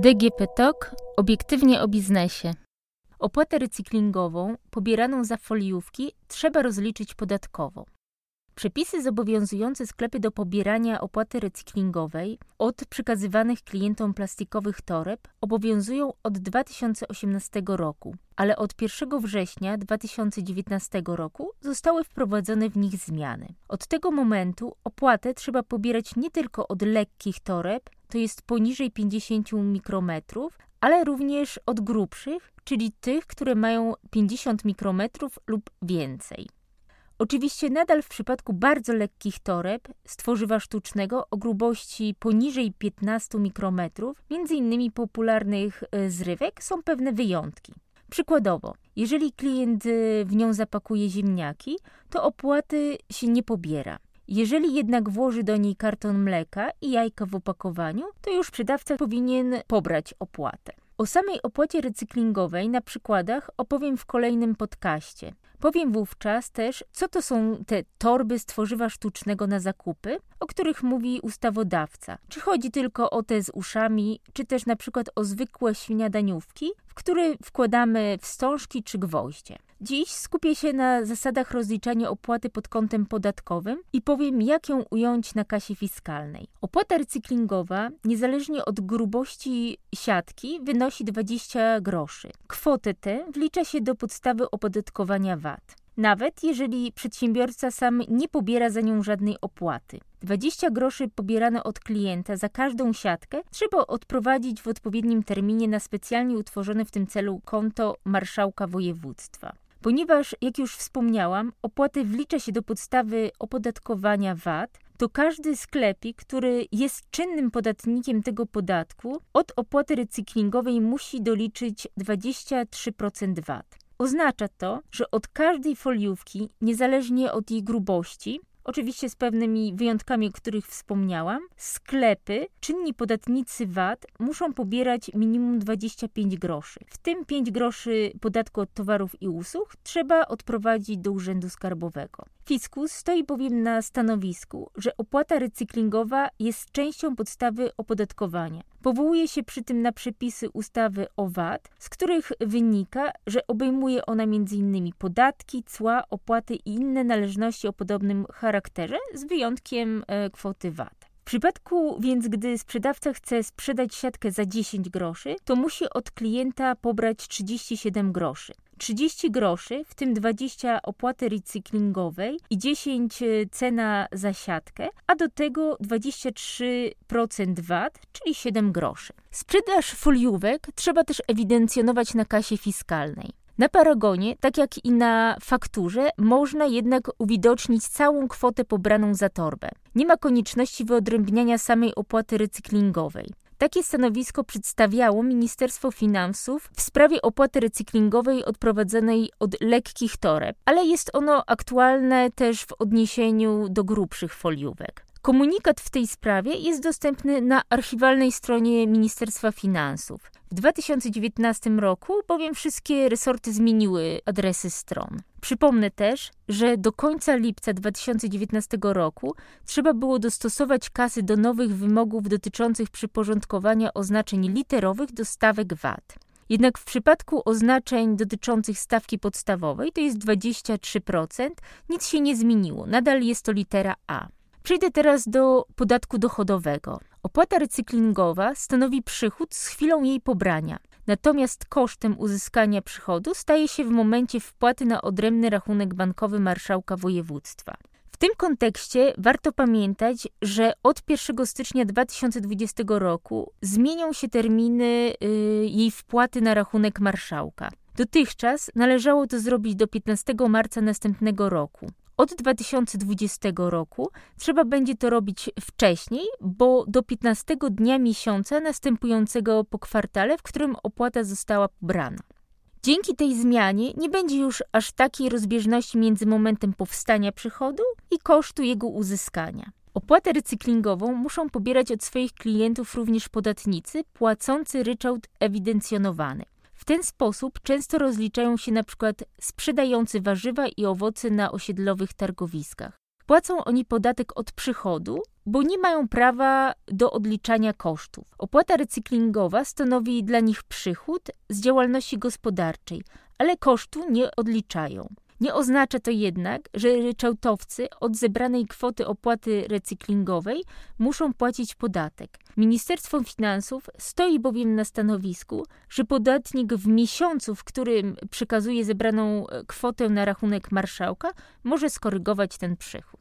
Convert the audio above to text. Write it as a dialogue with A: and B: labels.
A: DGP TOK obiektywnie o biznesie. Opłatę recyklingową pobieraną za foliówki trzeba rozliczyć podatkowo. Przepisy zobowiązujące sklepy do pobierania opłaty recyklingowej od przekazywanych klientom plastikowych toreb obowiązują od 2018 roku, ale od 1 września 2019 roku zostały wprowadzone w nich zmiany. Od tego momentu opłatę trzeba pobierać nie tylko od lekkich toreb, to jest poniżej 50 mikrometrów, ale również od grubszych, czyli tych, które mają 50 mikrometrów lub więcej. Oczywiście nadal w przypadku bardzo lekkich toreb z tworzywa sztucznego o grubości poniżej 15 mikrometrów, między innymi popularnych e, zrywek, są pewne wyjątki. Przykładowo, jeżeli klient e, w nią zapakuje ziemniaki, to opłaty się nie pobiera. Jeżeli jednak włoży do niej karton mleka i jajka w opakowaniu, to już sprzedawca powinien pobrać opłatę. O samej opłacie recyklingowej na przykładach opowiem w kolejnym podcaście. Powiem wówczas też, co to są te torby z tworzywa sztucznego na zakupy, o których mówi ustawodawca. Czy chodzi tylko o te z uszami, czy też na przykład o zwykłe śniadaniówki, w które wkładamy wstążki czy gwoździe. Dziś skupię się na zasadach rozliczania opłaty pod kątem podatkowym i powiem, jak ją ująć na kasie fiskalnej. Opłata recyklingowa, niezależnie od grubości siatki, wynosi 20 groszy. Kwotę tę wlicza się do podstawy opodatkowania VAT nawet jeżeli przedsiębiorca sam nie pobiera za nią żadnej opłaty. 20 groszy pobierane od klienta za każdą siatkę trzeba odprowadzić w odpowiednim terminie na specjalnie utworzone w tym celu konto marszałka województwa. Ponieważ, jak już wspomniałam, opłaty wlicza się do podstawy opodatkowania VAT, to każdy sklepik, który jest czynnym podatnikiem tego podatku, od opłaty recyklingowej musi doliczyć 23% VAT. Oznacza to, że od każdej foliówki, niezależnie od jej grubości, oczywiście z pewnymi wyjątkami, o których wspomniałam, sklepy, czynni podatnicy VAT muszą pobierać minimum 25 groszy. W tym 5 groszy podatku od towarów i usług trzeba odprowadzić do Urzędu Skarbowego. Fiskus stoi bowiem na stanowisku, że opłata recyklingowa jest częścią podstawy opodatkowania. Powołuje się przy tym na przepisy ustawy o VAT, z których wynika, że obejmuje ona m.in. podatki, cła, opłaty i inne należności o podobnym charakterze, z wyjątkiem e, kwoty VAT. W przypadku więc, gdy sprzedawca chce sprzedać siatkę za 10 groszy, to musi od klienta pobrać 37 groszy. 30 groszy, w tym 20 opłaty recyklingowej i 10 e, cena za siatkę, a do tego 23% VAT, czyli 7 groszy. Sprzedaż foliówek trzeba też ewidencjonować na kasie fiskalnej. Na paragonie, tak jak i na fakturze, można jednak uwidocznić całą kwotę pobraną za torbę. Nie ma konieczności wyodrębniania samej opłaty recyklingowej. Takie stanowisko przedstawiało Ministerstwo Finansów w sprawie opłaty recyklingowej odprowadzonej od lekkich toreb, ale jest ono aktualne też w odniesieniu do grubszych foliówek. Komunikat w tej sprawie jest dostępny na archiwalnej stronie Ministerstwa Finansów. W 2019 roku bowiem wszystkie resorty zmieniły adresy stron. Przypomnę też, że do końca lipca 2019 roku trzeba było dostosować kasy do nowych wymogów dotyczących przyporządkowania oznaczeń literowych do stawek VAT. Jednak w przypadku oznaczeń dotyczących stawki podstawowej, to jest 23%, nic się nie zmieniło. Nadal jest to litera A. Przejdę teraz do podatku dochodowego. Opłata recyklingowa stanowi przychód z chwilą jej pobrania. Natomiast kosztem uzyskania przychodu staje się w momencie wpłaty na odrębny rachunek bankowy marszałka województwa. W tym kontekście warto pamiętać, że od 1 stycznia 2020 roku zmienią się terminy yy, jej wpłaty na rachunek marszałka. Dotychczas należało to zrobić do 15 marca następnego roku. Od 2020 roku trzeba będzie to robić wcześniej, bo do 15 dnia miesiąca następującego po kwartale, w którym opłata została pobrana. Dzięki tej zmianie nie będzie już aż takiej rozbieżności między momentem powstania przychodu i kosztu jego uzyskania. Opłatę recyklingową muszą pobierać od swoich klientów również podatnicy płacący ryczałt ewidencjonowany. Ten sposób często rozliczają się na przykład sprzedający warzywa i owoce na osiedlowych targowiskach. Płacą oni podatek od przychodu, bo nie mają prawa do odliczania kosztów. Opłata recyklingowa stanowi dla nich przychód z działalności gospodarczej, ale kosztu nie odliczają. Nie oznacza to jednak, że ryczałtowcy od zebranej kwoty opłaty recyklingowej muszą płacić podatek. Ministerstwo Finansów stoi bowiem na stanowisku, że podatnik w miesiącu, w którym przekazuje zebraną kwotę na rachunek marszałka, może skorygować ten przychód.